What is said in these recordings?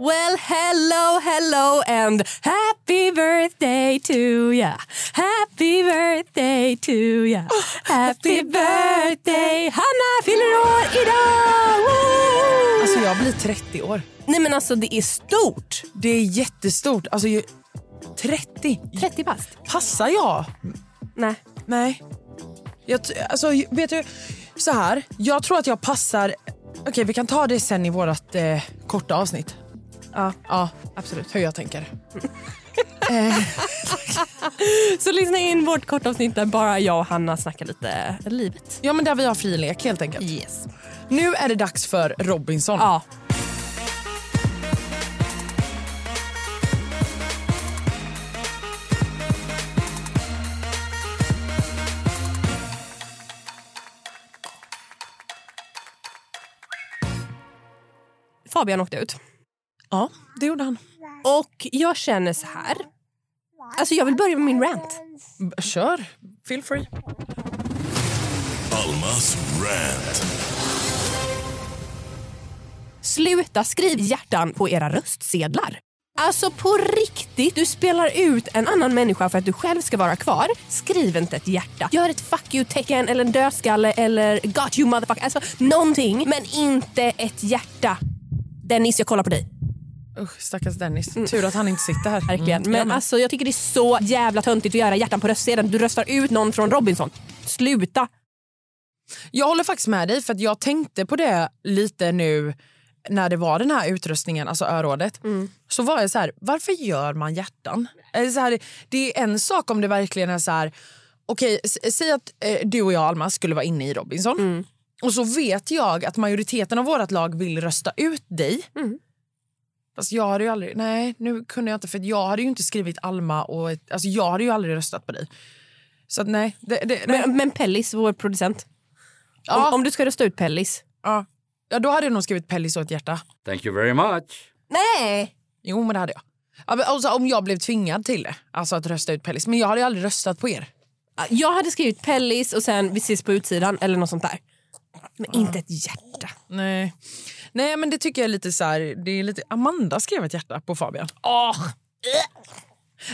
Well, hello, hello and happy birthday to ya. Happy birthday to ya. Happy birthday. Hanna fyller år idag! Woo! Alltså jag blir 30 år. Nej men alltså det är stort. Det är jättestort. Alltså ju- 30? 30 bast. Passar jag? Nej. Nej. Jag, t- alltså, vet du, så här. Jag tror att jag passar... Okej, vi kan ta det sen i vårt eh, korta avsnitt. Ja, Ja, absolut. hur jag tänker. Så lyssna in vårt kortavsnitt där bara jag och Hanna snackar lite livet. Ja, men där vi har fri lek helt enkelt. Yes. Nu är det dags för Robinson. Ja. Fabian åkte ut. Ja, det gjorde han. Och jag känner så här. Alltså jag vill börja med min rant. B- Kör. Feel free. Almas rant. Sluta skriv hjärtan på era röstsedlar. Alltså på riktigt, du spelar ut en annan människa för att du själv ska vara kvar. Skriv inte ett hjärta. Gör ett fuck you-tecken eller en dödskalle eller got you motherfucker. Alltså någonting, men inte ett hjärta. Dennis, jag kollar på dig. Usch, stackars Dennis. Tur att han inte sitter här. Verkligen. Mm, Men alltså, jag tycker det är så jävla töntigt att göra hjärtan på röstsedeln. Du röstar ut någon från Robinson. Sluta! Jag håller faktiskt med dig för att jag tänkte på det lite nu när det var den här utrustningen, alltså örådet. Så var jag så här, varför gör man hjärtan? Så här, det är en sak om det verkligen är så här, okej, s- säg att eh, du och jag Alma skulle vara inne i Robinson. Och så vet jag att majoriteten av vårt lag vill rösta ut dig. Fast jag hade ju aldrig, nej nu kunde jag inte för jag hade ju inte skrivit Alma och ett, alltså jag hade ju aldrig röstat på dig. Så att nej. Det, det, nej. Men, men Pellis, vår producent. Ja. Om, om du ska rösta ut Pellis. Ja. ja, då hade jag nog skrivit Pellis och ett hjärta. Thank you very much. Nej! Jo, men det hade jag. Alltså, om jag blev tvingad till det, alltså att rösta ut Pellis. Men jag hade ju aldrig röstat på er. Jag hade skrivit Pellis och sen vi ses på utsidan eller något sånt där. Men inte ett hjärta. Nej. Nej, men det tycker jag är lite så här, det är lite... Amanda skrev ett hjärta på Fabian. Åh!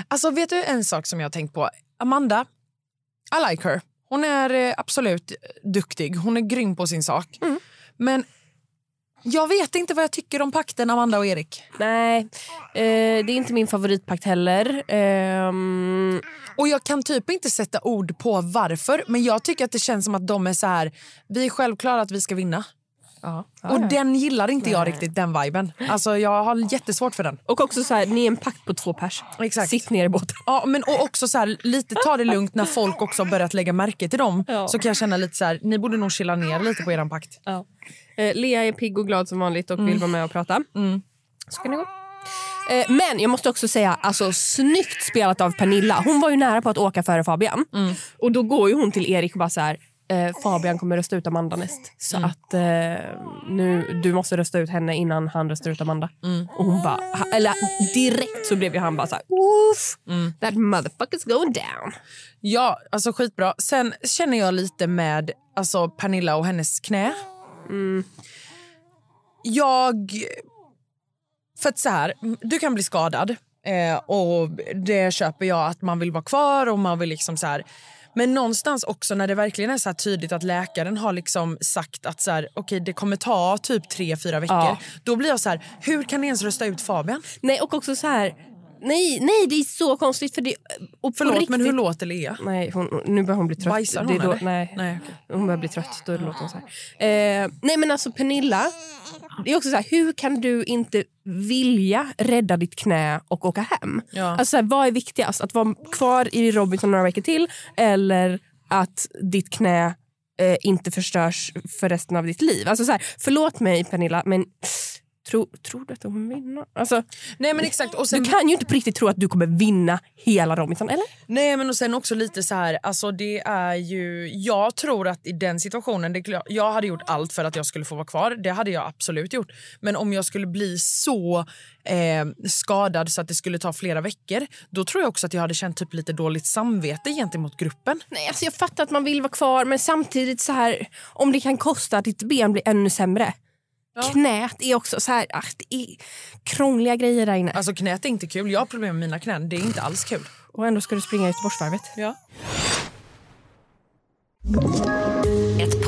Alltså, vet du en sak som jag har tänkt på? Amanda, I like her. Hon är eh, absolut duktig. Hon är grym på sin sak. Men jag vet inte vad jag tycker om pakten Amanda och Erik. Nej, eh, det är inte min favoritpakt heller. Ehm, Och jag kan typ inte sätta ord på varför, men jag tycker att det känns som att de är så här, vi är självklara att vi ska vinna. Och den gillar inte jag riktigt, den viben. Alltså jag har jättesvårt för den. och också så här, ni är en pakt på två pers. Exakt. Sitt ner i båten. Ja, men och också så här, lite ta det lugnt när folk också har börjat lägga märke till dem. Ja. Så kan jag känna lite så här, ni borde nog chilla ner lite på eran pakt. Ja. Eh, Lea är pigg och glad som vanligt och vill vara med och prata. Så kan det gå. Eh, men jag måste också säga, alltså snyggt spelat av Pernilla. Hon var ju nära på att åka före Fabian. Och då går ju hon till Erik och bara så här. Eh, Fabian kommer rösta ut Amanda näst. Så att eh, nu, du måste rösta ut henne innan han röstar ut Amanda. Och hon bara, eller direkt så blev ju han bara så här, Oof, that motherfucker's going down. Ja, alltså skitbra. Sen känner jag lite med alltså, Pernilla och hennes knä. Jag... För att så här, du kan bli skadad eh, och det köper jag att man vill vara kvar och man vill liksom så här. Men någonstans också när det verkligen är så tydligt att läkaren har liksom sagt att så här, okay, det kommer ta typ tre, fyra veckor. Ja. Då blir jag så här, hur kan ni ens rösta ut Fabian? Nej, och också så här, nej, nej det är så konstigt. För det, och Förlåt, riktigt, men hur låter Lea? Nej, hon, nu börjar hon bli trött. Bajsar Det hon, då, eller? nej, Nej, hon börjar bli trött. Då låter hon så. Eh, nej men alltså Pernilla, det är också så här, hur kan du inte vilja rädda ditt knä och åka hem? Ja. Alltså så här, vad är viktigast? Att vara kvar i Robinson några veckor till eller att ditt knä eh, inte förstörs för resten av ditt liv? Alltså så här, förlåt mig Pernilla, men Tro, tror du att de kommer vinna? Alltså, Nej men exakt. Och sen, du kan ju inte på riktigt tro att du kommer vinna hela Robinson, eller? Nej men och sen också lite så här, alltså det är ju, jag tror att i den situationen, det, jag hade gjort allt för att jag skulle få vara kvar, det hade jag absolut gjort. Men om jag skulle bli så eh, skadad så att det skulle ta flera veckor, då tror jag också att jag hade känt typ lite dåligt samvete gentemot gruppen. Nej, alltså jag fattar att man vill vara kvar, men samtidigt så här, om det kan kosta att ditt ben blir ännu sämre. Knät är också så här, ah, det är krångliga grejer där inne. Alltså knät är inte kul, jag har problem med mina knän, det är inte alls kul. Och ändå ska du springa Göteborgsvarvet. Ja.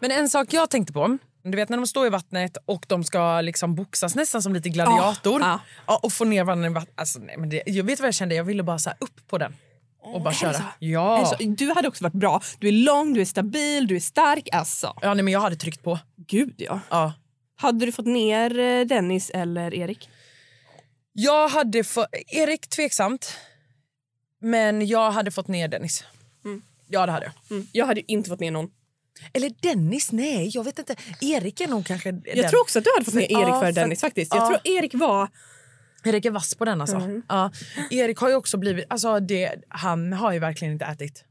Men en sak jag tänkte på, du vet när de står i vattnet och de ska liksom boxas nästan som lite gladiator Ja, ja. och få ner varandra i vattnet. Alltså, nej, men det, jag vet vad jag kände, jag ville bara så upp på den och bara köra. Ja. Alltså, du hade också varit bra. Du är lång, du är stabil, du är stark. Alltså. ja nej, men jag hade tryckt på. Gud, ja. Ja. Hade du fått ner eh, Dennis eller Erik? Jag hade fått... Erik tveksamt. Men jag hade fått ner Dennis. Ja, det hade jag. Mm. Jag hade inte fått ner någon. Eller Dennis, nej. Jag vet inte. Erik är nog kanske Jag den. tror också att du hade fått ner Erik Ja, för- Dennis. faktiskt. Jag ja. tror Erik var... Erik är vass på den alltså. Ja. Erik har ju också blivit... Alltså det, han har ju verkligen inte ätit.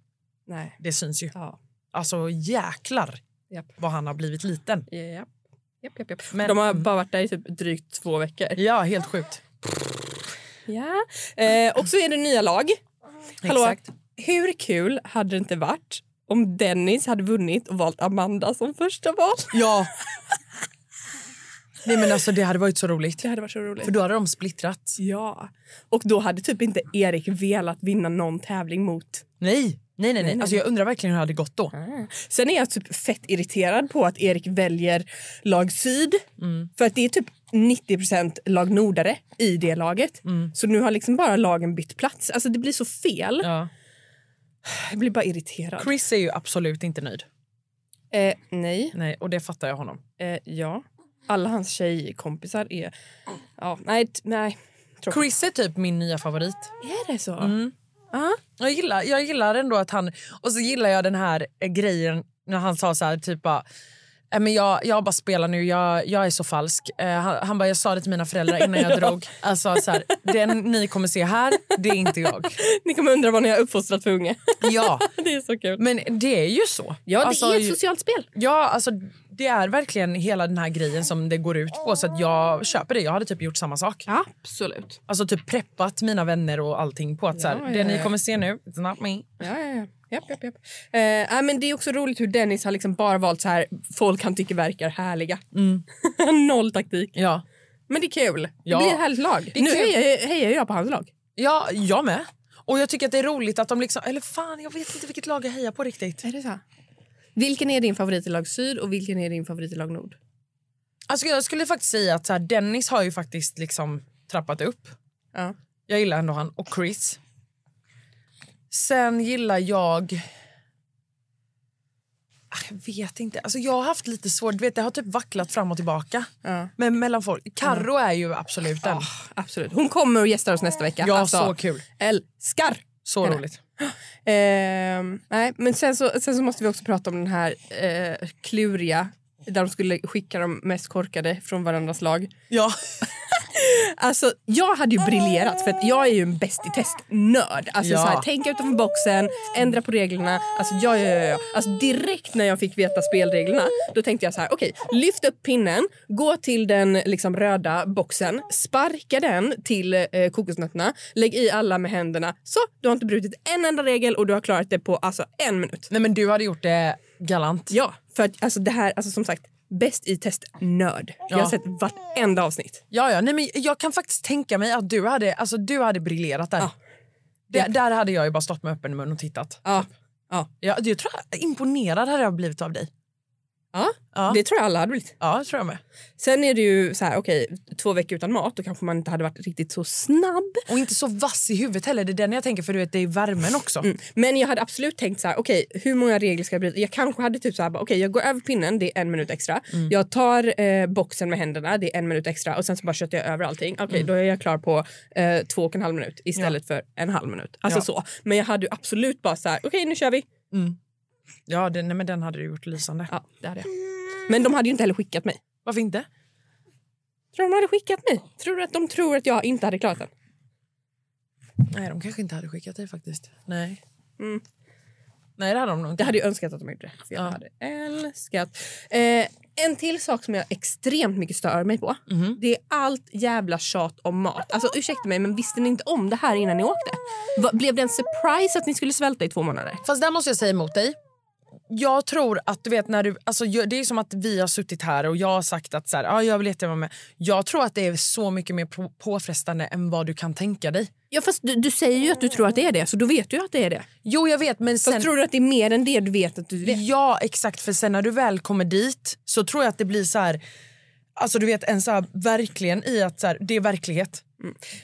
Nej. Det syns ju. Ja. Alltså jäklar Japp. vad han har blivit liten. Japp. Japp, japp, japp. Men- De har bara varit där i typ drygt två veckor. Ja, helt sjukt. Ja. Eh, och så är det nya lag. Hallå, Exakt. hur kul hade det inte varit om Dennis hade vunnit och valt Amanda som första val? Ja. Nej men alltså det hade varit så roligt. Det hade varit så roligt. För då hade de splittrat. Ja. Och då hade typ inte Erik velat vinna någon tävling mot... Nej, nej, nej. nej. Alltså jag undrar verkligen hur det hade gått då. Sen är jag typ fett irriterad på att Erik väljer lag syd. För att det är typ 90% lag nordare i det laget. Så nu har liksom bara lagen bytt plats. Alltså det blir så fel. Ja. Jag blir bara irriterad. Chris är ju absolut inte nöjd. Eh, nej. Nej, och det fattar jag honom. Eh, ja. Alla hans tjejkompisar är... Ja, nej, nej. Tråkigt. Chris är typ min nya favorit. Är det så? Jag gillar, jag gillar ändå att han... Och så gillar jag den här eh, grejen när han sa så här typ bara... "Nej, Men jag, jag bara spelar nu, jag, jag är så falsk. Eh, han, han bara, jag sa det till mina föräldrar innan jag drog. Alltså så här, den ni kommer se här, det är inte jag. Ni kommer undra vad ni har uppfostrat för unge. Ja, det är så kul. men det är ju så. Ja, det Alltså, är ett socialt spel. Ja, alltså det är verkligen hela den här grejen som det går ut på. Så att jag köper det. Jag hade typ gjort samma sak. Absolut. Alltså typ preppat mina vänner och allting på att så här, Ja, det ja, ni ja. kommer se nu, it's not me. Ja, ja, ja. Japp, japp, japp. Eh, nej, men det är också roligt hur Dennis har liksom bara valt så här folk han tycker verkar härliga. Noll taktik. Ja. Men det är kul. Ja. Det blir ett härligt lag. Nu hejar, hejar jag på hans lag. ja, jag med. Och jag tycker att det är roligt att de liksom, eller fan jag vet inte vilket lag jag hejar på riktigt. Är det så? Vilken är din favorit i lag syd och vilken är din favorit i lag nord? Alltså jag skulle faktiskt säga att så här, Dennis har ju faktiskt liksom trappat upp. Ja. Jag gillar ändå han. Och Chris. Sen gillar jag... Ah, Jag vet inte. Alltså jag har haft lite svårt. Du vet, det har typ vacklat fram och tillbaka. Ja. Men mellan folk. Carro är ju absolut den. Absolut. Hon kommer och gästar oss nästa vecka. Ja, Alltså, så kul. Älskar! Så henne. roligt. Ehm, nej, men sen så, sen så måste vi också prata om den här eh, kluriga där de skulle skicka de mest korkade från varandras lag. Ja. Alltså, jag hade ju briljerat för att jag är ju en bäst i test-nörd. Alltså, Ja. så här, tänka utanför boxen, ändra på reglerna. Alltså, ja, ja, ja. Alltså, direkt när jag fick veta spelreglerna då tänkte jag så här, okej, lyft upp pinnen, gå till den liksom, röda boxen, sparka den till eh, kokosnötterna, lägg i alla med händerna. Så, du har inte brutit en enda regel och du har klarat det på alltså, en minut. Nej men du hade gjort det galant. Ja, för att alltså, det här, alltså, som sagt, bäst i test-nörd. Jag har Ja. sett vartenda avsnitt. Ja, ja. Nej, men jag kan faktiskt tänka mig att du hade, alltså, du hade briljerat där. Ja. Det, där hade jag ju bara stått med öppen mun och tittat. Ja. Ja. Jag, jag tror jag, imponerad hade jag blivit av dig. Ja, Ja. det tror jag alla hade blivit. Ja, det tror jag med. Sen är det ju så här, okej, två veckor utan mat, då kanske man inte hade varit riktigt så snabb. Och inte så vass i huvudet heller. Det är den jag tänker för du vet, det är värmen också. Mm. Men jag hade absolut tänkt så här, okej, hur många regler ska jag bryta? Jag kanske hade typ så här, okej, jag går över pinnen, det är en minut extra. Jag tar eh, boxen med händerna, det är en minut extra och sen så bara köttar jag över allting. Okej, då är jag klar på eh, två och en halv minut istället för en halv minut. Alltså Ja. så. Men jag hade absolut bara så här, okej, nu kör vi. Ja, den, nej, men den hade du gjort lysande. Ja, det hade jag. Men de hade ju inte heller skickat mig. Varför inte? Tror du de hade skickat mig? Tror du att de tror att jag inte hade klarat den? Nej, de kanske inte hade skickat dig faktiskt. Nej. Mm. Nej, det hade de nog inte. Jag hade ju önskat att de gjorde det. Jag Ja. hade älskat. Eh, en till sak som jag extremt mycket stör mig på. Mhm. Det är allt jävla tjat om mat. Alltså ursäkta mig men visste ni inte om det här innan ni åkte? Blev det en surprise att ni skulle svälta i två månader? Fast där måste jag säga emot dig. Jag tror att du vet när du, alltså det är som att vi har suttit här och jag har sagt att så här, ja, jag vill jättegärna vara med. Jag tror att det är så mycket mer på- påfrestande än vad du kan tänka dig. Ja fast du, du säger ju att du tror att det är det så då vet du ju att det är det. Jo jag vet men Fast sen... tror du att det är mer än det du vet att du vet? Ja exakt för sen när du väl kommer dit så tror jag att det blir så här, alltså du vet en så här verkligen i att så här, det är verklighet.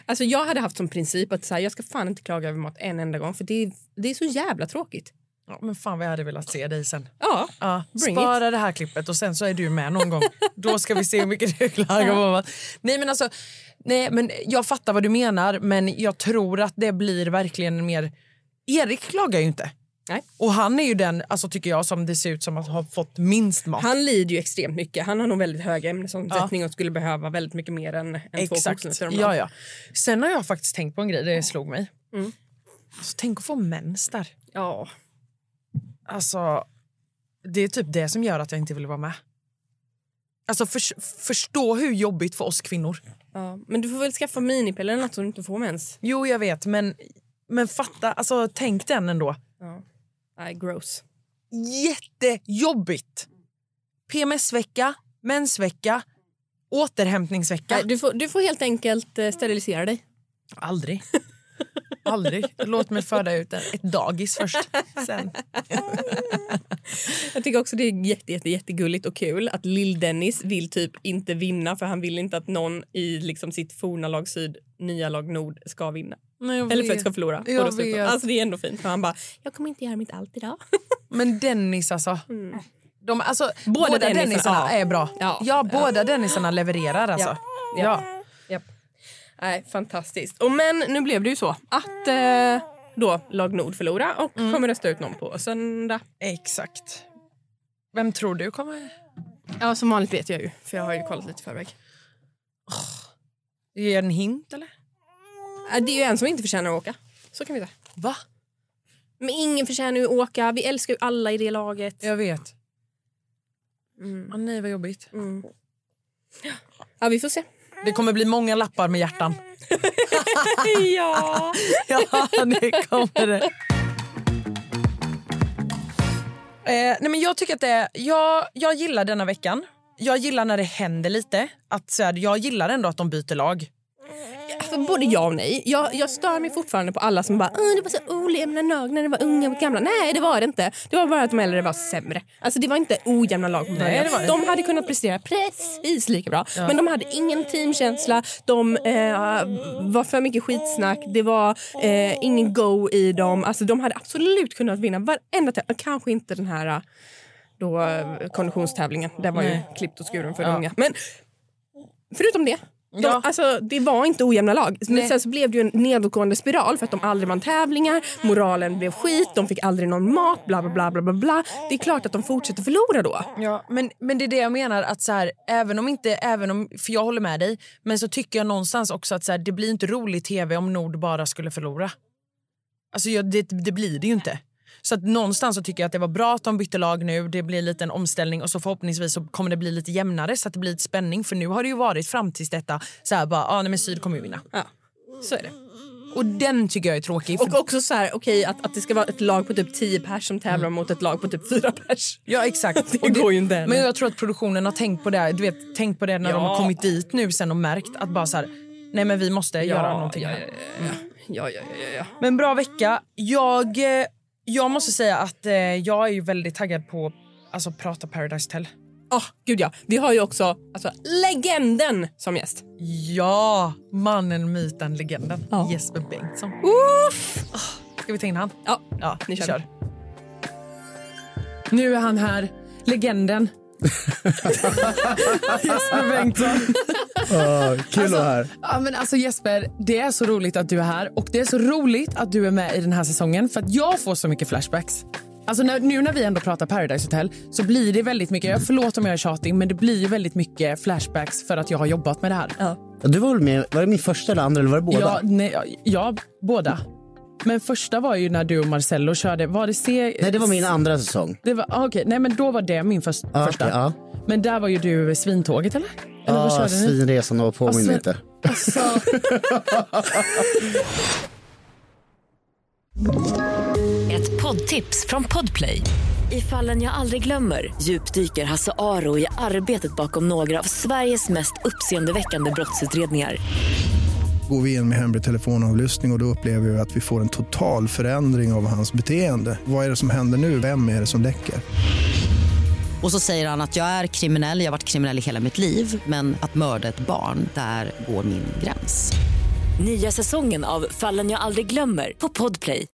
Alltså jag hade haft som princip att så här, jag ska fan inte klaga över mat en enda gång för det är, det är så jävla tråkigt. Ja, men fan vad jag hade velat se dig sen. Ja, Ja, spara det här klippet och sen så är du med någon gång. Då ska vi se hur mycket du klagar på. Nej men alltså, nej men jag fattar vad du menar men jag tror att det blir verkligen mer... Erik klagar ju inte. Nej. Och han är ju den, alltså tycker jag, som det ser ut som att ha fått minst mat. Han lider ju extremt mycket. Han har nog väldigt hög ämnesomsättning och skulle behöva väldigt mycket mer än, än två Exakt. kokosnötter om dagen. Ja, ja. Sen har jag faktiskt tänkt på en grej, det slog mig. Mm. Alltså, tänk att få mens där. Ja. Alltså, det är typ det som gör att jag inte vill vara med. Alltså för, förstå hur jobbigt för oss kvinnor. Ja, men du får väl skaffa minipiller eller något så du inte får mens. Jo, jag vet, men, men fatta, alltså tänk den ändå. Ja. Nej, gross. Jättejobbigt! PMS-vecka, mensvecka, återhämtningsvecka. Nej, du, får, du får helt enkelt eh, sterilisera dig. Aldrig. Aldrig. Låt mig föda ut en- ett dagis först. Sen. Jag tycker också det är jätte, jätte, jättegulligt och kul att Lill-Dennis vill typ inte vinna för han vill inte att någon i liksom sitt forna lag syd, nya lag nord ska vinna. Nej, Eller för att ska förlora. Jag Och då slutar- vet. Alltså det är ändå fint för han bara, jag kommer inte göra mitt allt idag. Men Dennis alltså. De, alltså båda, Båda Dennisarna, Dennisarna, ja. är bra. Ja. Ja, båda Dennisarna levererar alltså. Ja. Ja. Nej, fantastiskt. Och men nu blev det ju så att eh, då lag Nord förlora och kommer rösta ut någon på söndag. Exakt. Vem tror du kommer... Ja, som vanligt vet jag ju för jag har ju kollat lite i förväg. Ge en hint eller? Det är ju en som inte förtjänar att åka. Så kan vi säga. Va? Men ingen förtjänar ju att åka. Vi älskar ju alla i det laget. Jag vet. Mm. Ah, nej vad jobbigt. Ja, vi får se. Det kommer bli många lappar med hjärtan. ja. ja, det kommer det. Eh, nej men jag tycker att det, jag, jag gillar denna veckan. Jag gillar när det händer lite. Att, så här, jag gillar ändå att de byter lag. Alltså, både ja och nej. Jag, jag stör mig fortfarande på alla som bara det var så ojämna lag när det var unga mot gamla. Nej, det var det inte. Det var bara att de äldre var sämre. Alltså, det var inte ojämna lag det. De hade kunnat prestera precis lika bra. Men de hade ingen teamkänsla. De eh, var för mycket skitsnack. Det var eh, ingen go i dem. Alltså, de hade absolut kunnat vinna varenda tävling. Kanske inte den här då, eh, konditionstävlingen. Den var ju Nej. klippt och skuren för de unga. Men förutom det. De, Ja. alltså, det var inte ojämna lag. Men Nej. sen så blev det en nedåtgående spiral för att de aldrig vann tävlingar. Moralen blev skit, de fick aldrig någon mat, bla bla bla. bla, bla, bla. Det är klart att de fortsätter förlora då. Ja, men, men det är det jag menar. att så här, även om inte, även om, För jag håller med dig. Men så tycker jag någonstans också att så här, det blir inte rolig tv om Nord bara skulle förlora. Alltså jag, det, det blir det ju inte. Så att någonstans så tycker jag att det var bra att de bytte lag nu. Det blir lite en omställning och så förhoppningsvis så kommer det bli lite jämnare så att det blir lite spänning. För nu har det ju varit fram tills detta så här bara, ah, nej men Syd kommer ju vinna. Ja, så är det. Och den tycker jag är tråkig. Och också så här, okej att, att det ska vara ett lag på typ 10 pers som tävlar mot ett lag på typ 4 pers. Ja exakt. Det Och går ju inte. Men jag tror att produktionen har tänkt på det, du vet, tänkt på det när de Ja. har kommit dit nu sen och märkt att bara så här, nej men vi måste göra någonting ja, här. ja, ja, ja, ja, ja. Men bra vecka. Jag, eh, jag måste säga att eh, jag är ju väldigt taggad på alltså, prata Paradise Hotel. Åh, gud ja. Vi har ju också alltså, legenden som gäst. Ja, mannen, myten, legenden. Ja. Jesper Bengtsson. Uff. Ska vi ta in han? Ja, Ja, ni kör. kör. Nu är han här, legenden. Jesper Bengtsson. kul att vara här. Ja, men alltså Jesper, det är så roligt att du är här och det är så roligt att du är med i den här säsongen för att jag får så mycket flashbacks. Alltså när, nu när vi ändå pratar Paradise Hotel så blir det väldigt mycket, jag förlåt om jag är tjatig, men det blir väldigt mycket flashbacks för att jag har jobbat med det här. Ja. Du var väl med, var det min första eller andra eller var det båda? Ja, nej, ja, ja, båda. Men första var ju när du och Marcello körde, var det C... Nej, det var min andra säsong. Det var, ah, okej, nej men då var det min förs- Ja, första. okej, ja. Men där var ju du svintåget eller? Ja, ni? svinresan och påminn lite. Alltså, Ett poddtips från Podplay. I fallen jag aldrig glömmer djupdyker Hasse Aro i arbetet bakom några av Sveriges mest uppseendeväckande brottsutredningar. Går vi in med hemlig telefonavlyssning och, och då upplever vi att vi får en total förändring av hans beteende. Vad är det som händer nu? Vem är det som läcker? Och så säger han att jag är kriminell, jag har varit kriminell i hela mitt liv men att mörda ett barn, där går min gräns. Nya säsongen av Fallen jag aldrig glömmer på Podplay.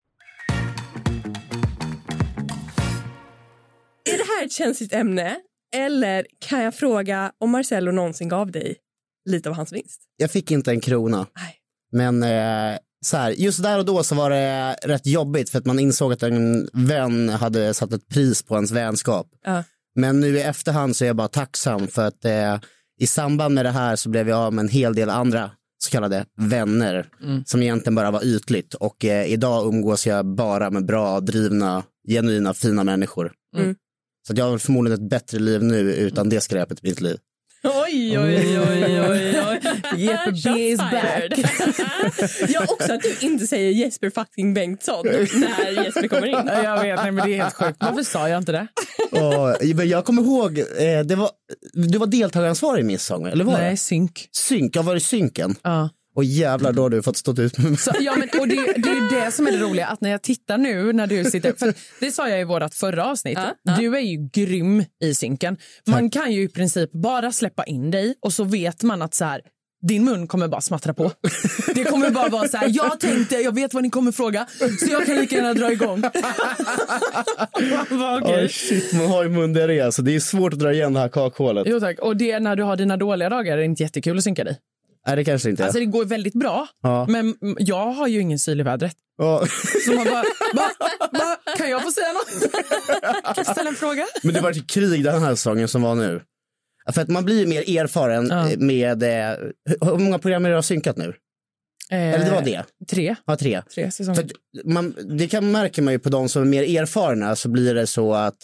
Är det här ett känsligt ämne? Eller kan jag fråga om Marcello någonsin gav dig lite av hans vinst? Jag fick inte en krona. Nej. Men eh, så här, just där och då så var det rätt jobbigt för att man insåg att en vän hade satt ett pris på ens vänskap. Ja. Men nu i efterhand så är jag bara tacksam för att eh, i samband med det här så blev jag av med en hel del andra så kallade vänner som egentligen bara var ytligt och eh, idag umgås jag bara med bra, drivna, genuina, fina människor. Mm. Så att jag har förmodligen ett bättre liv nu utan det skräpet i mitt liv. Oj, oj, oj, oj, oj. Jeppe B is back. ja, också att du inte säger Jesper fucking Bengtsson när Jesper kommer in. Ja, jag vet, nej, men det är helt sjukt. Varför sa jag inte det? Och, men jag kommer ihåg, eh, det var, du var deltagaransvarig i min säsong, eller var Nej, det? synk. Synk, jag var i synken. Ja. Och jävlar, då har du fått stå ut med mig. Så, ja, men, och det, det är ju det som är det roliga, att när jag tittar nu när du sitter... För det sa jag i vårt förra avsnitt. Du är ju grym i synken. Man kan ju i princip bara släppa in dig och så vet man att så här, din mun kommer bara smattra på. Det kommer bara vara så här, jag tänkte, jag vet vad ni kommer fråga, så jag kan lika gärna dra igång. Man bara, okej. Oj, shit, man har ju mundiarré, så det är svårt att dra igen det här kakhålet. Jo tack, och det är när du har dina dåliga dagar är det inte jättekul att synka dig. Nej, det kanske inte är. Alltså det går väldigt bra, Ja. men jag har ju ingen syl i vädret. Ja. Så man bara, ba, ba, kan jag få säga något? Kan jag ställa en fråga? Men det var ett krig den här säsongen som var nu. För att man blir ju mer erfaren Ja. med... Eh, hur hur många program är det du har synkat nu? Eller det var det? Tre. Ja, tre. Tre säsonger. För att man, det kan märker man ju på de som är mer erfarna så blir det så att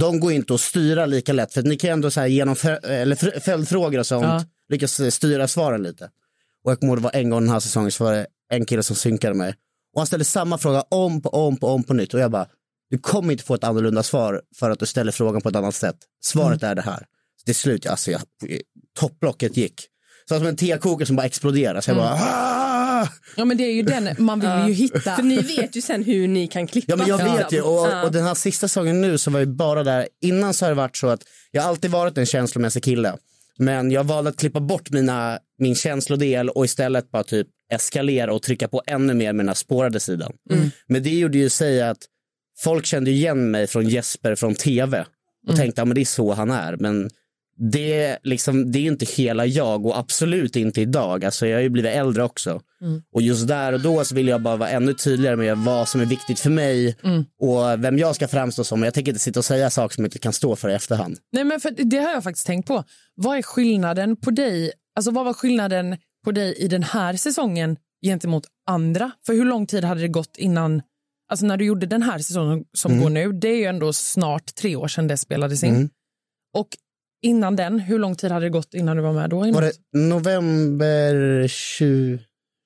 de går inte att styra lika lätt. För ni kan ändå så här genom eller fr- följdfrågor och sånt Ja. lyckas styra svaren lite. Och jag kommer det var en gång den här säsongen så var det en kille som synkade mig. Och han ställde samma fråga om på om på om på nytt. Och jag bara, du kommer inte få ett annorlunda svar för att du ställer frågan på ett annat sätt. Svaret är det här. Så till slut, alltså jag, topplocket gick. Så som en tekokare som bara exploderar. Så jag bara, "Ah!" Ja men det är ju den, man vill ju hitta. För ni vet ju sen hur ni kan klippa. Ja men jag liksom. vet ju och, Ja. och den här sista säsongen nu så var jag bara där, innan så har det varit så att jag har alltid varit en känslomässig kille. Men jag valde att klippa bort mina, min känslodel och istället bara typ eskalera och trycka på ännu mer med den här spårade sidan. Men det gjorde ju sig att folk kände igen mig från Jesper från tv och tänkte att men det är så han är. Men det, är liksom, det är inte hela jag och absolut inte idag. Alltså, jag har ju blivit äldre också. Och just där och då så vill jag bara vara ännu tydligare med vad som är viktigt för mig och vem jag ska framstå som. Jag tänker inte sitta och säga saker som jag inte kan stå för i efterhand. Nej men för det har jag faktiskt tänkt på. Vad är skillnaden på dig, alltså vad var skillnaden på dig i den här säsongen gentemot andra? För hur lång tid hade det gått innan, alltså när du gjorde den här säsongen som Mm. går nu, det är ju ändå snart tre år sedan det spelades in. Mm. Och innan den, hur lång tid hade det gått innan du var med då? Var det november 20...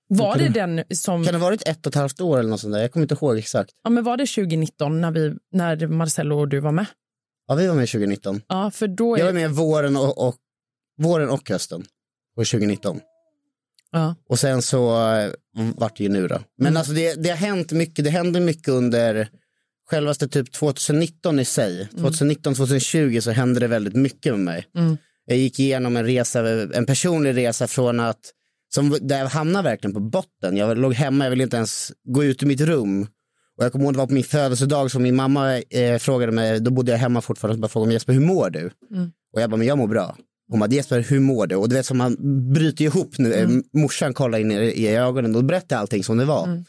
Var det den som... Kan det ha varit ett och ett halvt år eller något sånt där? Jag kommer inte ihåg exakt. Ja, men var det 2019 när, vi, när Marcello och du var med? Ja, vi var med 2019. Ja, för då är... Jag var med våren och, och, våren och hösten på 2019. Ja. Och sen så uh, vart det ju nu då. Men Mm. alltså det, det har hänt mycket, det hände mycket under självaste typ 2019 i sig, 2019, 2020 så hände det väldigt mycket med mig. Mm. Jag gick igenom en resa, en personlig resa från att, som, där jag hamnade verkligen på botten. Jag låg hemma, jag ville inte ens gå ut ur mitt rum. Och jag kommer ihåg det var på min födelsedag som min mamma eh, frågade mig, då bodde jag hemma fortfarande, och bara frågade mig Jesper hur mår du? Mm. Och jag bara, men jag mår bra. Hon bara, Jesper hur mår du? Och du vet som man bryter ihop nu, Mm. eh, morsan kollar in i, i ögonen och berättar allting som det var. Mm.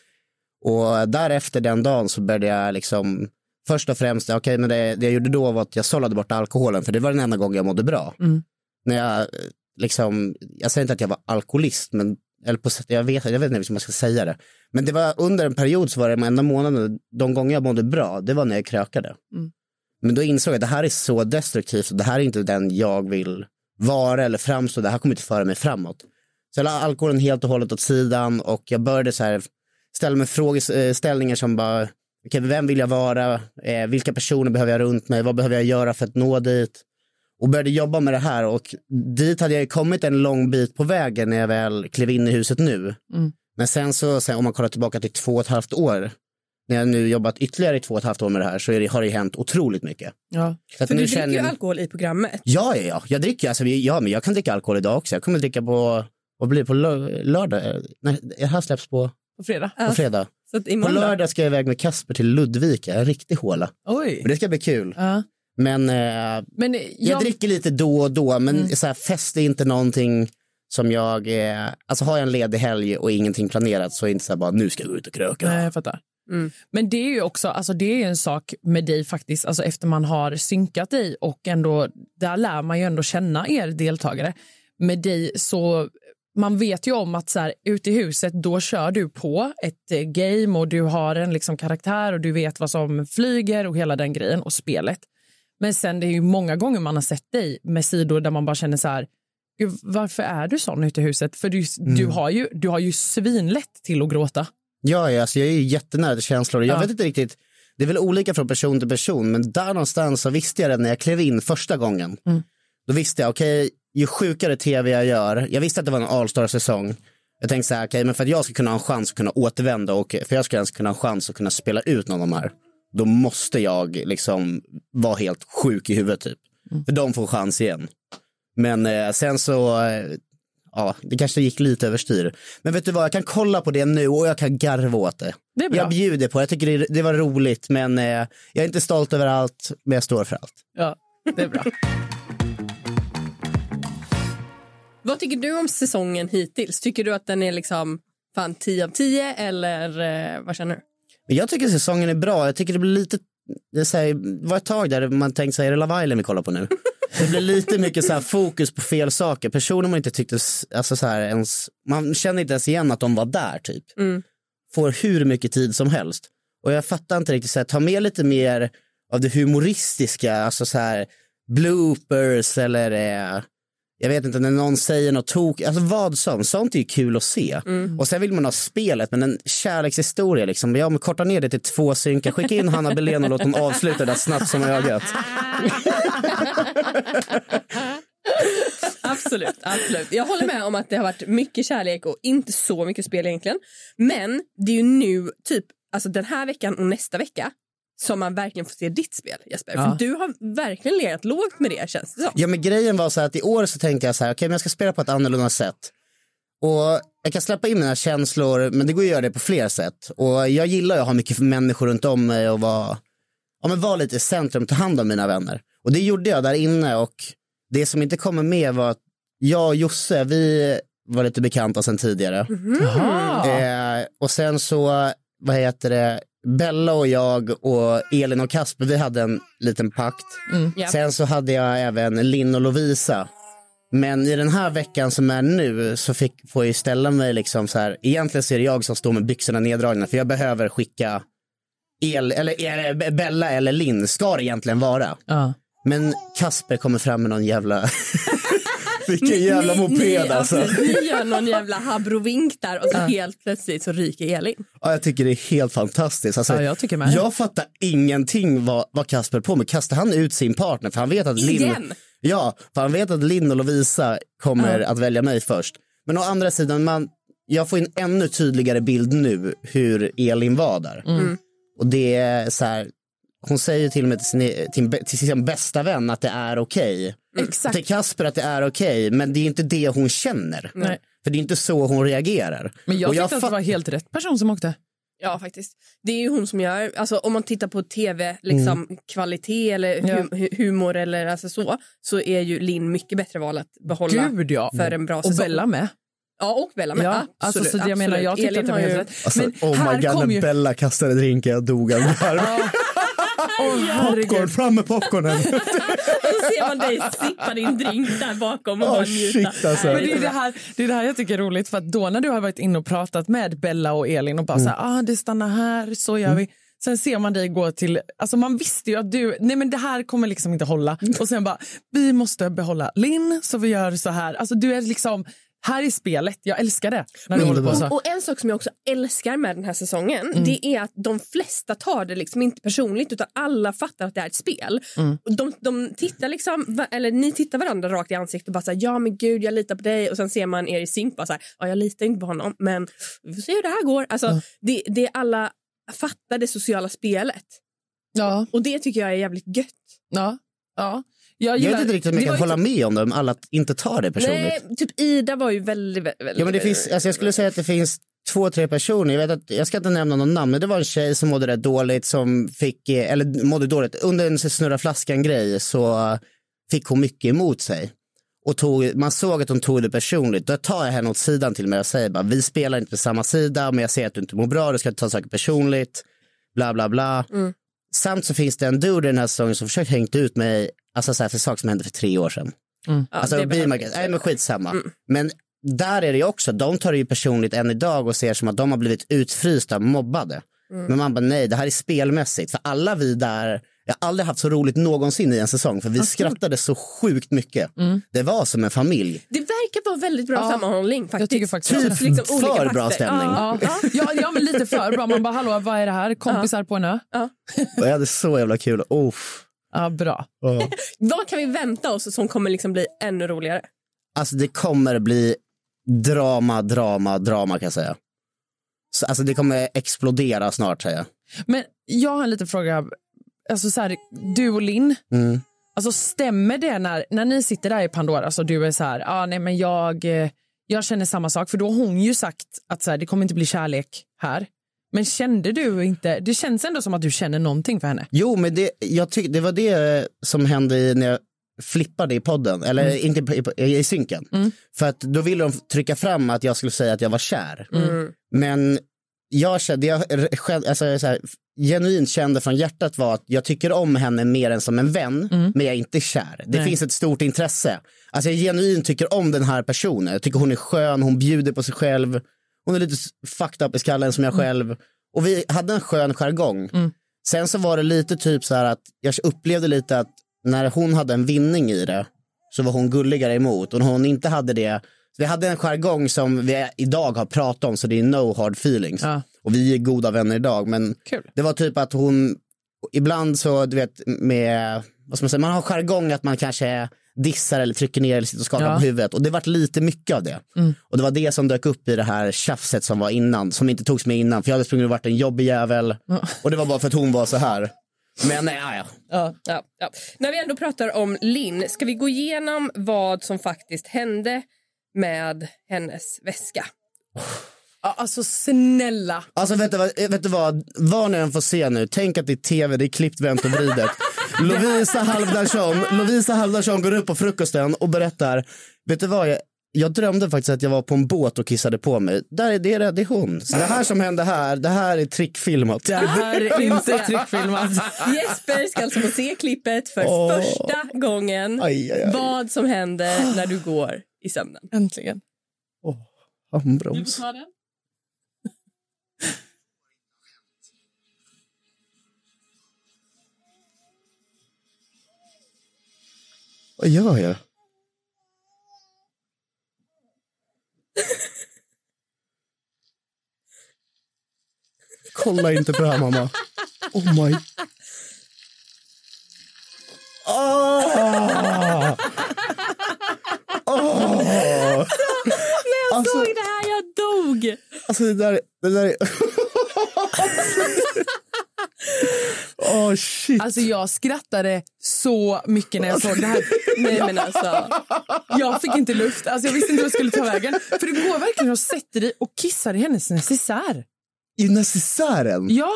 Och därefter den dagen så började jag liksom, först och främst, okej men det, det jag gjorde då var att jag sållade bort alkoholen för det var den enda gången jag mådde bra. Mm. När jag eh, liksom, jag säger inte att jag var alkoholist, men eller på sätt, jag vet, jag vet inte hur man ska säga det. Men det var under en period så var det de enda månaderna, de gånger jag mådde bra, det var när jag krökade. Mm. Men då insåg jag att det här är så destruktivt och det här är inte den jag vill vara eller framstå, det här kommer inte föra mig framåt. Så jag la alkoholen helt och hållet åt sidan och jag började så här ställa mig frågeställningar som bara, okej, vem vill jag vara? Eh, vilka personer behöver jag runt mig? Vad behöver jag göra för att nå dit? Och började jobba med det här och dit hade jag kommit en lång bit på vägen när jag väl klev in i huset nu. Mm. Men sen så, sen, om man kollar tillbaka till två och ett halvt år, när jag nu jobbat ytterligare i två och ett halvt år med det här så är det, har det hänt otroligt mycket. Ja. Så att För nu du dricker känner ju alkohol i programmet. Ja, ja, ja. Jag dricker, alltså, ja, men jag kan dricka alkohol idag också. Jag kommer dricka på, vad blir det, på lö- lördag? Nej, det här släpps på, På fredag. på fredag. Så att På imorgon då? lördag ska jag iväg med Kasper till Ludvika, en riktig håla. Oj. Och det ska bli kul. Ja. Men eh, Men jag, jag, dricker lite då och då, men Mm. så här, fest är inte någonting som jag, eh, alltså har jag en ledig helg och ingenting planerat så är det inte så här bara nu ska jag gå ut och kröka. Nej, jag fattar. Mm. Men det är ju också alltså det är ju en sak med dig faktiskt, alltså efter man har synkat dig och ändå, där lär man ju ändå känna er deltagare. Med dig så, man vet ju om att så här, ute i huset då kör du på ett eh, game och du har en liksom karaktär och du vet vad som flyger och hela den grejen och spelet. Men sen det är ju många gånger man har sett dig med sidor där man bara känner så här, "Gud, varför är du sån ute i huset? För du, du, Mm. har ju, du har ju svinlätt till att gråta. Ja, ja alltså, jag är ju jättenära känslor. Jag Ja. vet inte riktigt, det är väl olika från person till person, men där någonstans så visste jag det när jag klev in första gången. Mm. Då visste jag, okej, ju sjukare tv jag gör, jag visste att det var en All-star-säsong. Jag tänkte så här, okej, men för att jag ska kunna ha en chans att kunna återvända och för att jag ska ens kunna ha en chans att kunna spela ut någon av de här, då måste jag liksom vara helt sjuk i huvudet typ. För de får chans igen. Men eh, sen så, eh, ja, det kanske gick lite överstyr. Men vet du vad, jag kan kolla på det nu och jag kan garva åt det. Det är bra. Jag bjuder på det, jag tycker det, det var roligt men eh, jag är inte stolt över allt, men jag står för allt. Ja, det är bra. Vad tycker du om säsongen hittills? Tycker du att den är liksom fan 10 av 10 eller eh, vad känner du? Jag tycker säsongen är bra, jag tycker det blir lite, det, är så här, var ett tag där man tänkte sig, är det Love Island vi kollar på nu? Det blir lite mycket så här fokus på fel saker, personer man inte tyckte, alltså så här ens, man känner inte ens igen att de var där typ. Mm. Får hur mycket tid som helst. Och jag fattar inte riktigt, så här, ta med lite mer av det humoristiska, alltså så här bloopers eller eh, jag vet inte, när någon säger något tok, alltså vad som, sånt är ju kul att se. Och sen vill man ha spelet, men en kärlekshistoria liksom, ja men korta ner det till två synkar, skicka in Hanna Belén och låt hon avsluta det snabbt som ögat. Absolut, absolut. Jag håller med om att det har varit mycket kärlek och inte så mycket spel egentligen. Men det är ju nu, typ alltså den här veckan och nästa vecka som man verkligen får se ditt spel Jesper. Ja. För du har verkligen legat lågt med det känns det som. Ja men grejen var så här att i år så tänkte jag så här, okej men jag ska spela på ett annorlunda sätt. Och jag kan släppa in mina känslor, men det går att göra det på fler sätt. Och jag gillar ju att ha mycket människor runt om mig och vara, ja men vara lite i centrum, ta hand om mina vänner. Och det gjorde jag där inne och det som inte kommer med var att jag och Josse, vi var lite bekanta sedan tidigare. Eh, och sen så, vad heter det, Bella och jag och Elin och Kasper, vi hade en liten pakt. Mm. Ja. Sen så hade jag även Linn och Lovisa. Men i den här veckan som är nu så fick, får jag ju ställa mig liksom så här, egentligen så är det jag som står med byxorna neddragna för jag behöver skicka El, eller, eller Bella eller Linn ska det egentligen vara. Ja. Men Kasper kommer fram med någon jävla, vilken jävla moped ni, alltså. precis, ni gör någon jävla habrovink där och så helt plötsligt så ryker Elin. Ja, jag tycker det är helt fantastiskt. Alltså, Ja, jag tycker med. jag fattar ingenting vad, vad Kasper på med. Kastar han ut sin partner? För han vet att Linn, ja, för han vet att Linn och Lovisa kommer Ja. att välja mig först. Men å andra sidan, man, jag får en ännu tydligare bild nu hur Elin var där. Mm. Och det är så här, hon säger till och med till sin, till, till sin bästa vän att det är okej. Exakt. Till Kasper att det är okej, men det är inte det hon känner. Nej. För det är inte så hon reagerar. Men jag Och tyckte att det var helt rätt person som åkte. Ja, faktiskt. Det är ju hon som gör... Alltså, om man tittar på tv, liksom, kvalitet eller hum, hu- humor eller alltså så, så är ju Linn mycket bättre val att behålla Gud ja. för en bra Och säsong. Bella med. Ja, och Bella med. Ja, absolut, alltså, så det jag menar, jag absolut. tyckte att det var Elin helt har rätt. Alltså, Men oh här my god, när ju- Bella kastade drinken, jag dog av herregud. Popcorn, fram med popcornen! Och så ser man dig sippa din drink där bakom och Åh, bara njuta. shit, alltså. Men det, är det, här, det är det här jag tycker är roligt. För att då när du har varit inne och pratat med Bella och Elin och bara så här, ah, det stannar här, så gör vi. Sen ser man dig gå till, alltså man visste ju att du, nej men det här kommer liksom inte hålla. Och sen bara, vi måste behålla Linn så vi gör så här. Alltså du är liksom, här i spelet, jag älskar det. När du håller på så. Och, och en sak som jag också älskar med den här säsongen Mm. det är att de flesta tar det liksom inte personligt utan alla fattar att det är ett spel. Mm. Och De, de tittar liksom, eller ni tittar varandra rakt i ansiktet och bara så här, ja men gud jag litar på dig och sen ser man er i synk bara så här, ja jag litar inte på honom men vi får se hur det här går. Alltså, det, det är alla fattar det sociala spelet Ja, och det tycker jag är jävligt gött. ja, ja. Jag, Jag gillar, vet inte riktigt om jag kan hålla med om det, om alla inte tar det personligt. Nej, typ Ida var ju väldigt, väldigt Ja, men det finns, alltså jag skulle säga att det finns två, tre personer. Jag, vet att, jag ska inte nämna någon namn, men det var en tjej som mådde rätt dåligt, som fick, eh, eller mådde dåligt. Under en snurra flaskan-grej så fick hon mycket emot sig. Och tog, man såg att hon tog det personligt. Då tar jag henne åt sidan till mig och säger bara, vi spelar inte på samma sida, men jag ser att du inte mår bra, du ska inte ta saker personligt, bla bla bla. Samt så finns det en dude i den här säsongen som försökt hängt ut mig alltså så här, för saker som hände för tre år sedan. Ja, Alltså, det behöver Bimark, inte nej men skitsamma. Mm. Men där är det ju också, de tar det ju personligt än idag och ser som att de har blivit utfrysta, mobbade. Mm. Men man bara nej, det här är spelmässigt. För alla vi där, jag har aldrig haft så roligt någonsin i en säsong för vi skrattade så sjukt mycket. Mm. Det var som en familj. Det verkar vara väldigt bra Ja, sammanhållning faktiskt. tycker faktiskt Typ också det. liksom olika För bra pakter. stämning. Ja. Ja. Ja, ja, men lite för bra. Man bara, hallå, vad är det här? Kompisar på en ö? Och jag hade så jävla kul. Oh. Ja, bra. Oh. Vad kan vi vänta oss som kommer liksom bli ännu roligare? Alltså det kommer bli drama, drama, drama kan jag säga. Så, alltså det kommer explodera snart säger jag. Men jag har en liten fråga. Alltså så här, du och Linn, Mm. alltså stämmer det när, när ni sitter där i Pandora så du är så här, ah, nej men jag, eh, jag känner samma sak för då har hon ju sagt att så här, det kommer inte bli kärlek här. Men kände du inte, det känns ändå som att du känner någonting för henne. Jo, men det, jag tyck, det var det som hände när jag flippade i podden, eller inte i, i, i synken. För att då ville de trycka fram att jag skulle säga att jag var kär. Men jag kände, jag, alltså, så här, genuint kände från hjärtat var att jag tycker om henne mer än som en vän, men jag är inte kär. Det Nej. finns ett stort intresse. Alltså jag genuint tycker om den här personen. Jag tycker hon är skön, hon bjuder på sig själv. Hon är lite fucked up i skallen som jag själv. Och vi hade en skön jargong. Sen så var det lite typ så här att jag upplevde lite att när hon hade en vinning i det så var hon gulligare emot. Och när hon inte hade det, vi hade en jargong som vi idag har pratat om så det är no hard feelings. Ja. Och vi är goda vänner idag men Kul. det var typ att hon, ibland så du vet med, vad ska man säga, man har jargong att man kanske dissar eller trycker ner eller sitter och skakar Ja. på huvudet. Och det vart lite mycket av det. Och det var det som dök upp i det här tjafset som var innan, som inte togs med innan. För jag hade sprungit och varit en jobbig jävel. Och det var bara för att hon var så här. Men nej, ja, ja. Ja. Ja, ja. När vi ändå pratar om Linn, ska vi gå igenom vad som faktiskt hände med hennes väska? Ja, alltså snälla. Alltså vet du, vad, vet du vad, vad ni än får se nu, tänk att det är tv, det är klippt, vänt och vridet. Lovisa Halvdarsson, Lovisa Halvdarsson går upp på frukosten och berättar, vet du vad, jag, jag drömde faktiskt att jag var på en båt och kissade på mig. Där är det, det är hon. Så det här som hände här, det här är trickfilmat. Det här är inte trickfilmat. Jesper ska alltså få se klippet för Åh. första gången. Aj, aj, aj. Vad som händer när du går i sömnen. Äntligen. Handbroms. Vad gör jag? Kolla inte på det här mamma. Oh my... Ah! Ah! När jag Alltså- såg det här, jag dog! Alltså det där, det där Oh, shit. Alltså jag skrattade så mycket när jag såg det här. Nej men alltså. Jag fick inte luft. Alltså jag visste inte vad jag skulle ta vägen. För du går verkligen och sätter dig och kissar i hennes necessär. I necessären? Ja.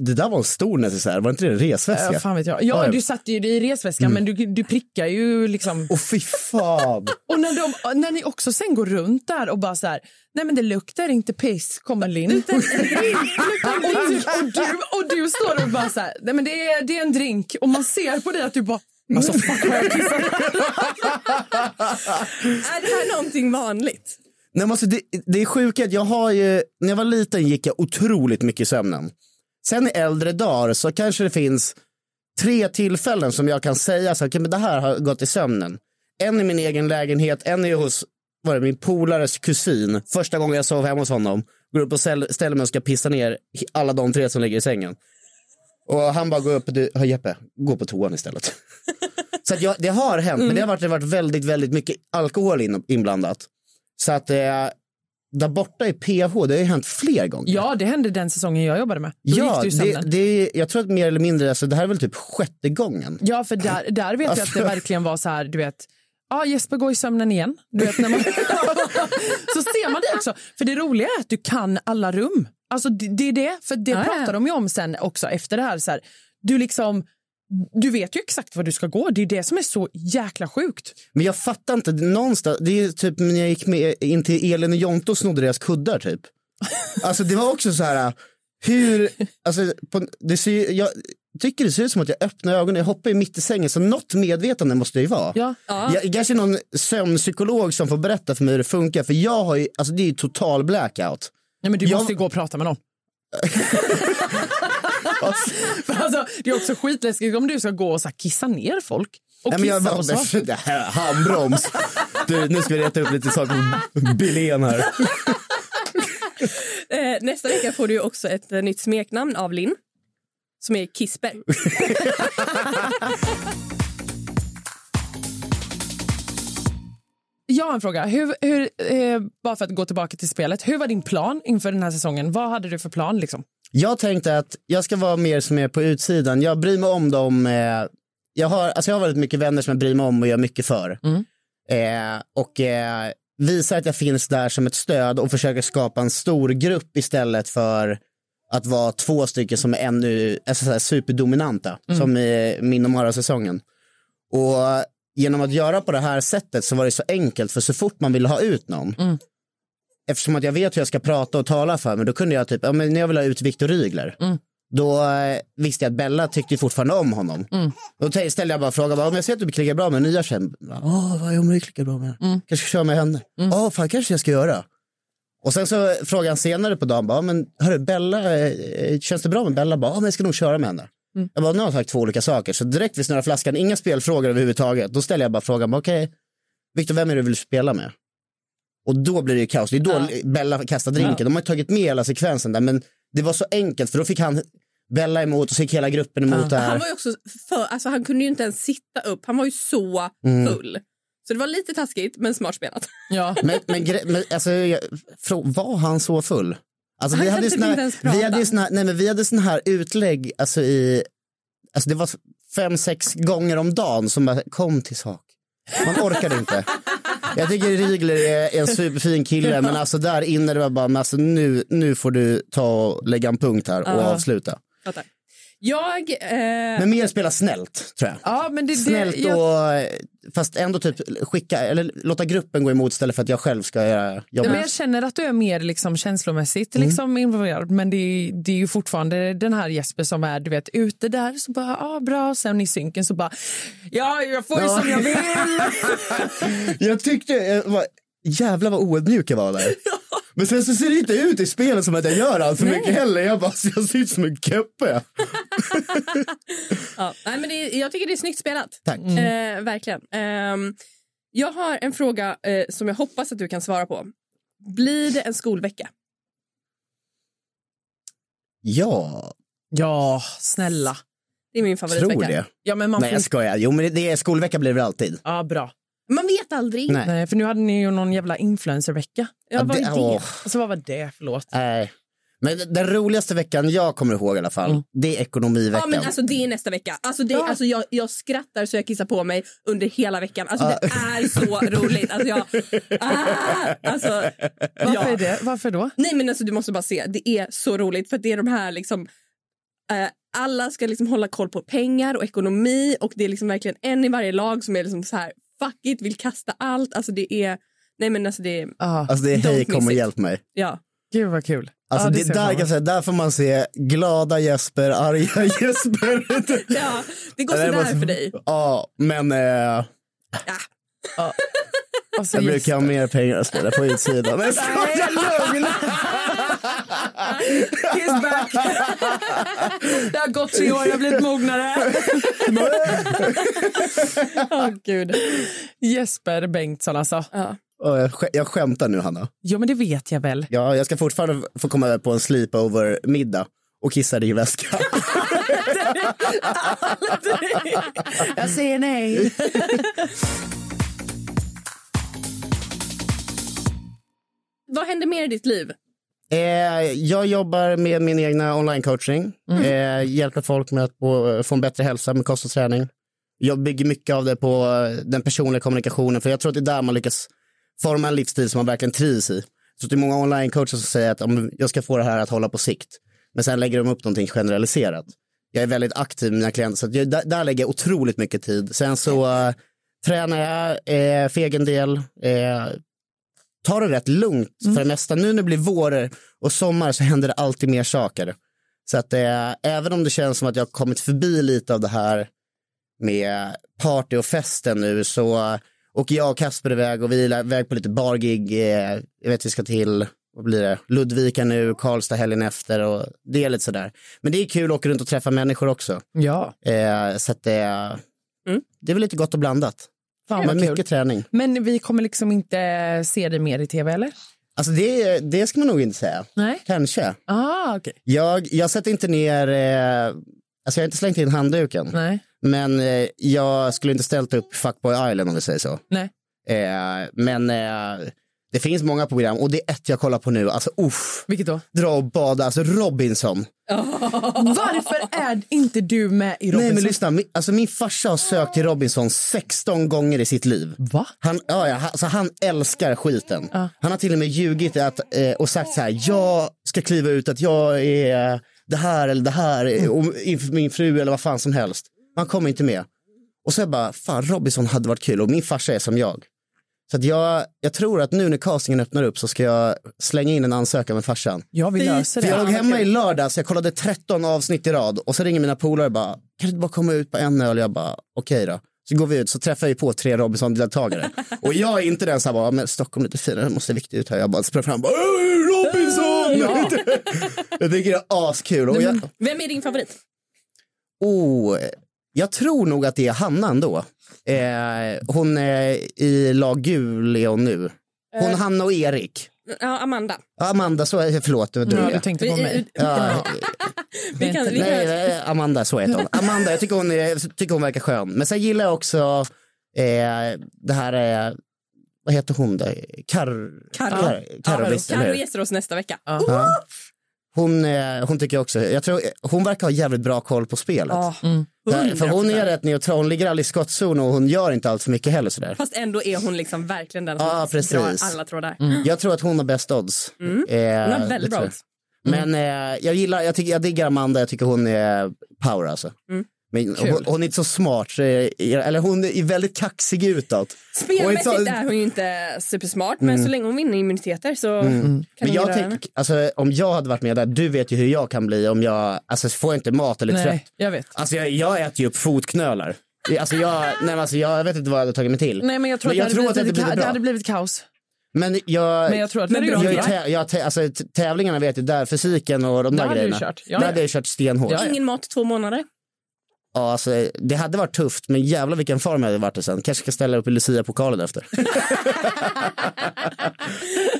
Det där var en stor necessär, var inte det en resväska? Ja, fan vet jag. Ja, du satte ju det i resväskan men du, du prickar ju liksom. Åh fy fan. Och när, de, när ni också sen går runt där och bara så här, nej men det luktar inte piss, kommer Linn. och, du, och, du, och du står och bara så här, nej men det är, det är en drink och man ser på dig att du bara, alltså fuck jag kissar. Är det här någonting vanligt? Nej, men alltså det, det är sjukt jag har ju, när jag var liten gick jag otroligt mycket i sömnen. Sen i äldre dagar så kanske det finns tre tillfällen som jag kan säga så här, men det här har gått i sömnen. En i min egen lägenhet, en är hos var det, min polares kusin. Första gången jag sov hemma hos honom. Går upp och ställer mig och ska pissa ner alla de tre som ligger i sängen. Och han bara går upp och du, "Hör, Jeppe, gå på toan istället. så att jag, det har hänt, men det har varit, det har varit väldigt, väldigt mycket alkohol in, inblandat. Så att eh, där borta i PH, det har ju hänt fler gånger. Ja, det hände den säsongen jag jobbade med. Då Ja, det, det, är- jag tror att mer eller mindre, alltså, det här är väl typ sjätte gången. Ja, för där, där vet jag att Alltså- det verkligen var så här, du vet, ja Jesper går i sömnen igen. Du vet, när man... så ser man det också. För det roliga är att du kan alla rum. Alltså det, det är det, för det ja. pratar de ju om sen också efter det här. Så här du liksom, du vet ju exakt var du ska gå. Det är det som är så jäkla sjukt. Men jag fattar inte, någonstans, det är typ när jag gick med in till Elin och Jonte och snodde deras kuddar typ. Alltså det var också så här, hur, alltså på, det ser, jag tycker det ser ut som att jag öppnar ögonen, jag hoppar ju mitt i sängen, så något medvetande måste det ju vara. Ja. Jag, kanske någon sömnpsykolog som får berätta för mig hur det funkar, för jag har ju, alltså det är ju total blackout. Nej, men du Jag- måste ju gå och prata med någon. För alltså, det är också skitläskigt om du ska gå och så här, kissa ner folk. Och Nej, men jag, och så. det här, handbroms. Du, nu ska vi reta upp lite saker på Billén här. Eh, nästa vecka får du också ett eh, nytt smeknamn av Linn. Som är Kisper. Jag har en fråga. Hur, hur, eh, bara för att gå tillbaka till spelet. Hur var din plan inför den här säsongen? Vad hade du för plan? Liksom? Jag tänkte att jag ska vara mer som är på utsidan. Jag bryr mig om dem. Eh, jag, har, alltså jag har väldigt mycket vänner som jag bryr mig om och gör mycket för. Eh, och eh, visar att jag finns där som ett stöd och försöker skapa en stor grupp istället för att vara två stycken som är ännu alltså så här superdominanta, som i min och Mara-säsongen. Och genom att göra på det här sättet så var det så enkelt, för så fort man ville ha ut någon, eftersom att jag vet hur jag ska prata och tala för mig, då kunde jag typ, ja, men när jag vill ha ut Viktor Rygler, då eh, visste jag att Bella tyckte fortfarande om honom. Då t- ställde jag bara frågan, bara, om jag ser att du klickar bra med nya tjejen, åh vad är om du klickar bra med henne? Kanske kör med henne? Ja, fan kanske jag ska göra. Och sen så frågade han senare på dagen, bara, men hörru Bella, eh, känns det bra med Bella? Bara, ja, men jag ska nog köra med henne. Jag bara, nu har jag sagt två olika saker. Så direkt vid snurrar flaskan, inga spelfrågor överhuvudtaget. Då ställer jag bara frågan, okej, Viktor, vem är det du vill spela med? Och då blir det ju kaos. Det är då Bella kastar drinken. De har ju tagit med hela sekvensen där, men det var så enkelt för då fick han Bella emot och så gick hela gruppen emot det här. Han var ju också för, alltså han kunde ju inte ens sitta upp. Han var ju så Mm. full. Så det var lite taskigt, men smart spelat. Ja. Men, men, men alltså, jag, var han så full? Alltså, Han vi, hade ju kan såna, inte ens vi prata. hade ju såna, nej, men vi hade såna här utlägg alltså i, alltså det var fem, sex gånger om dagen som bara kom till sak. Man orkade inte. Jag tycker Rigler är en superfin kille, men alltså där inne det var bara, men alltså nu, nu får du ta och lägga en punkt här och Ja. avsluta. Jag... Eh, Men mer spela snällt, tror jag. Ja, men det, det, Snällt jag, och, fast ändå typ skicka, eller låta gruppen gå emot istället för att jag själv ska göra jobbet. men jag känner att du är mer liksom känslomässigt Mm. liksom involverad. Men det är, det är ju fortfarande den här Jesper som är du vet, ute där. Så bara, ah, bra. Sen i synken så bara, ja, jag får ju Ja. som jag vill. Jag tyckte, jag var, jävlar vad oödmjuk jag var där. Men sen så ser det inte ut i spelet som att jag gör allt för mycket heller. Jag bara, jag ser ut som en keppe. ja, nej, men det, jag tycker det är snyggt spelat. Tack. Eh, verkligen. Ehm, jag har en fråga eh, som jag hoppas att du kan svara på. Blir det en skolvecka? Ja, Ja, snälla. Det är min favoritvecka. tror det. Ja, men man Nej, får... jag skojar. Jo, men det, är skolvecka blir det alltid. Ja, bra. Man vet aldrig. Nej. Nej, för nu hade ni ju någon jävla influencervecka. Ja, vad det- det? åh. Alltså vad var det? Förlåt. Nej. Men den roligaste veckan jag kommer ihåg i alla fall, det är ekonomiveckan. Ja, men alltså, det är nästa vecka. Alltså, det, alltså, jag, jag skrattar så jag kissar på mig under hela veckan. Alltså, Det är så roligt. Alltså, jag, ah, alltså, Varför, ja. är det? Varför då? Nej, men alltså, du måste bara se. Det är så roligt. För det är de här liksom... Eh, alla ska liksom hålla koll på pengar och ekonomi och det är liksom verkligen en i varje lag som är liksom så här fuck it, vill kasta allt. Alltså det är... Nej men alltså det är... Ah, Alltså det är hej kom och hjälp mig. Ja. gud vad kul. Alltså Ja, det, jag där, kan säga, där får man se glada Jesper, arga Jesper. ja, det går Ja, det sådär för dig. Ja, men eh, emot. Alltså, jag brukar ha mer pengar att spela på utsidan. Nej, jag skojar. lugn! He's back! Det har gått tre år, jag har blivit mognare. Åh gud. Jesper Bengtsson alltså. Ja. Jag, sk- jag skämtar nu Hanna. Jo men det vet jag väl. Ja, jag ska fortfarande få komma över på en sleepover-middag och kissa dig i väskan. Jag säger nej. Vad händer mer i ditt liv? Eh, jag jobbar med min egna online-coaching. Eh, hjälper folk med att få, få en bättre hälsa med kost och träning. Jag bygger mycket av det på eh, den personliga kommunikationen, för jag tror att det är där man lyckas forma en livsstil som man verkligen trivs i. Så det är många online-coacher som säger att om jag ska få det här att hålla på sikt. Men sen lägger de upp någonting generaliserat. Jag är väldigt aktiv med mina klienter, så jag, där, där lägger jag otroligt mycket tid. Sen så eh, tränar jag eh, för egen del. Eh, tar det rätt lugnt för det mesta. Nu när det blir vår och sommar så händer det alltid mer saker. Så att eh, även om det känns som att jag har kommit förbi lite av det här med party och festen nu så eh, åker jag och Kasper iväg och vi är iväg på lite bargig. Eh, jag vet vi ska till, vad blir det, Ludvika nu, Karlstad helgen efter och det är lite sådär. Men det är kul att åka runt och träffa människor också. Ja. Eh, så att det, det är väl lite gott och blandat. Fan Men vad mycket träning. Men vi kommer liksom inte se dig mer i tv eller? Alltså det, det ska man nog inte säga. Nej. Kanske. Ah, okej. Jag, jag sätter inte ner, eh, alltså jag har inte slängt in handduken. Nej. Men eh, jag skulle inte ställt upp Fuckboy Island om vi säger så. Nej. Eh, men eh, det finns många program och det är ett jag kollar på nu. Alltså uff, Vilket då? dra och bada, alltså Robinson. Varför är inte du med i Robinson? Nej men lyssna, min, alltså min farsa har sökt till Robinson 16 gånger i sitt liv. Va? Han, ja, ja, han- alltså han älskar skiten. Han har till och med ljugit att, eh, och sagt så här, jag ska kliva ut att jag är det här eller det här eh, och inför min fru eller vad fan som helst. Han kommer inte med. Och så jag bara, fan Robinson hade varit kul och min farsa är som jag. Så att jag, jag tror att nu när castingen öppnar upp så ska jag slänga in en ansökan med farsan. Ja, vi löser För det. jag låg hemma i lördags, jag kollade 13 avsnitt i rad och så ringer mina polare bara, kan du inte bara komma ut på en öl? Jag bara, okej då. Så går vi ut så träffar vi på tre Robinson-deltagare. och jag är inte den som bara, men Stockholm är lite finare, det måste viktigt ut här. Jag bara sprang fram, bara, "Öh, Robinson! jag tycker det är askul. Och jag, Vem är din favorit? oh, jag tror nog att det är Hanna ändå. Eh, hon är i lag gul hon nu. Hon, Eh. Hanna och Erik. Ja, Amanda. Amanda, så är, förlåt, du Ja, du tänkte på mig. Ja, Vi kan, vi kan, Nej, eh, Amanda, så heter hon. Amanda, jag tycker hon, är, tycker hon verkar skön. Men sen gillar jag också eh, det här, eh, vad heter hon då? Kar... Karo. Kar... Carro hur? gästar oss nästa vecka. Ja. Hon, eh, hon tycker också, jag tror, hon verkar ha jävligt bra koll på spelet. Ja, Där- För hon 100%. är rätt neutral, hon ligger aldrig i skottzon och hon gör inte allt för mycket heller sådär. Fast ändå är hon liksom verkligen den som Ja, drar alla trådar. Jag tror att hon har bäst odds. Eh, Hon har väldigt bra odds. Men eh, jag gillar, jag, tycker, jag diggar Amanda, jag tycker hon är power alltså. Mm. Men hon, hon är inte så smart, eller hon är väldigt kaxig utåt. Hon är inte Spelmässigt så- är hon ju inte supersmart, men så länge hon vinner immuniteter så kan Men jag tänk, alltså, om jag hade varit med där, du vet ju hur jag kan bli om jag, alltså får jag inte mat eller trött. Nej, jag vet. Alltså jag, jag äter ju upp fotknölar. Alltså jag, nej, alltså jag vet inte vad jag hade tagit mig till. Nej, men jag tror, Men att, det, hade att det blivit, hade blivit det hade blivit kaos. Men jag, Men jag tror att Men det jag, bra. tä, jag, tä, alltså, tävlingarna vet jag, där fysiken och de Där där grejerna. kört. Ja, där ja. hade jag kört stenhårt. Ja, Ja, ja. Ingen mat i två månader. Alltså, det hade varit tufft, men jävlar vilken form jag hade varit i sen. Kanske ska ställa upp i Lucia-pokalen efter.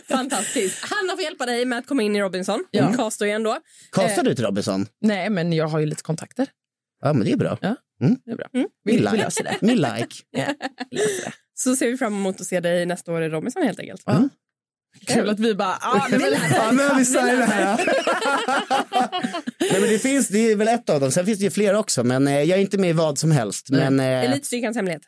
Fantastiskt. Hanna får hjälpa dig med att komma in i Robinson. Ja. Hon castar ju ändå. Kastar du till Robinson? Nej, men jag har ju lite kontakter. Ja, men det är bra. Ja, Mm. det är bra. We Vi, vi like. löser det. Me like. Ja, vi löser det. Så ser vi fram emot att se dig nästa år i Robinson helt enkelt. Ja. Kul att vi bara... Ah, nu har vi det här. Nej, men det, finns, det är väl ett av dem. Sen finns det ju fler också. Men eh, jag är inte med i vad som helst. Men, eh, Elitstyrkans hemlighet.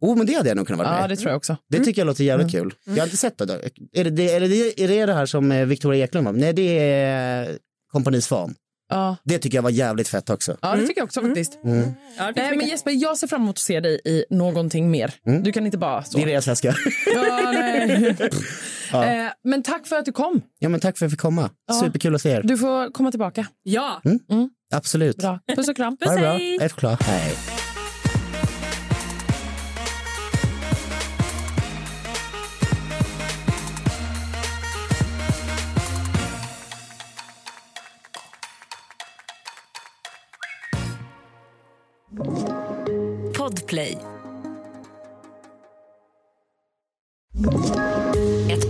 oh, men det hade jag nog kunnat vara med ja, det tror jag också. Det tycker jag låter jävligt kul. Jag har inte sett det. Då. Är det det, eller det, är det det här som eh, Victoria Eklund var? Nej, det är eh, Kompani Svan. Ja. Det tycker jag var jävligt fett också. Ja, det tycker jag också faktiskt. Mm. Nej, men Jesper, jag ser fram emot att se dig i någonting mer. Du kan inte bara så. Din resväska. Ja, nej. Ja. Eh, men tack för att du kom. ja, men tack för att jag fick komma. Ja. Superkul att se er. Du får komma tillbaka. Ja. Mm. Absolut. Bra. Puss och kram. Ha det bra. Ett choklad. Hej. Podplay.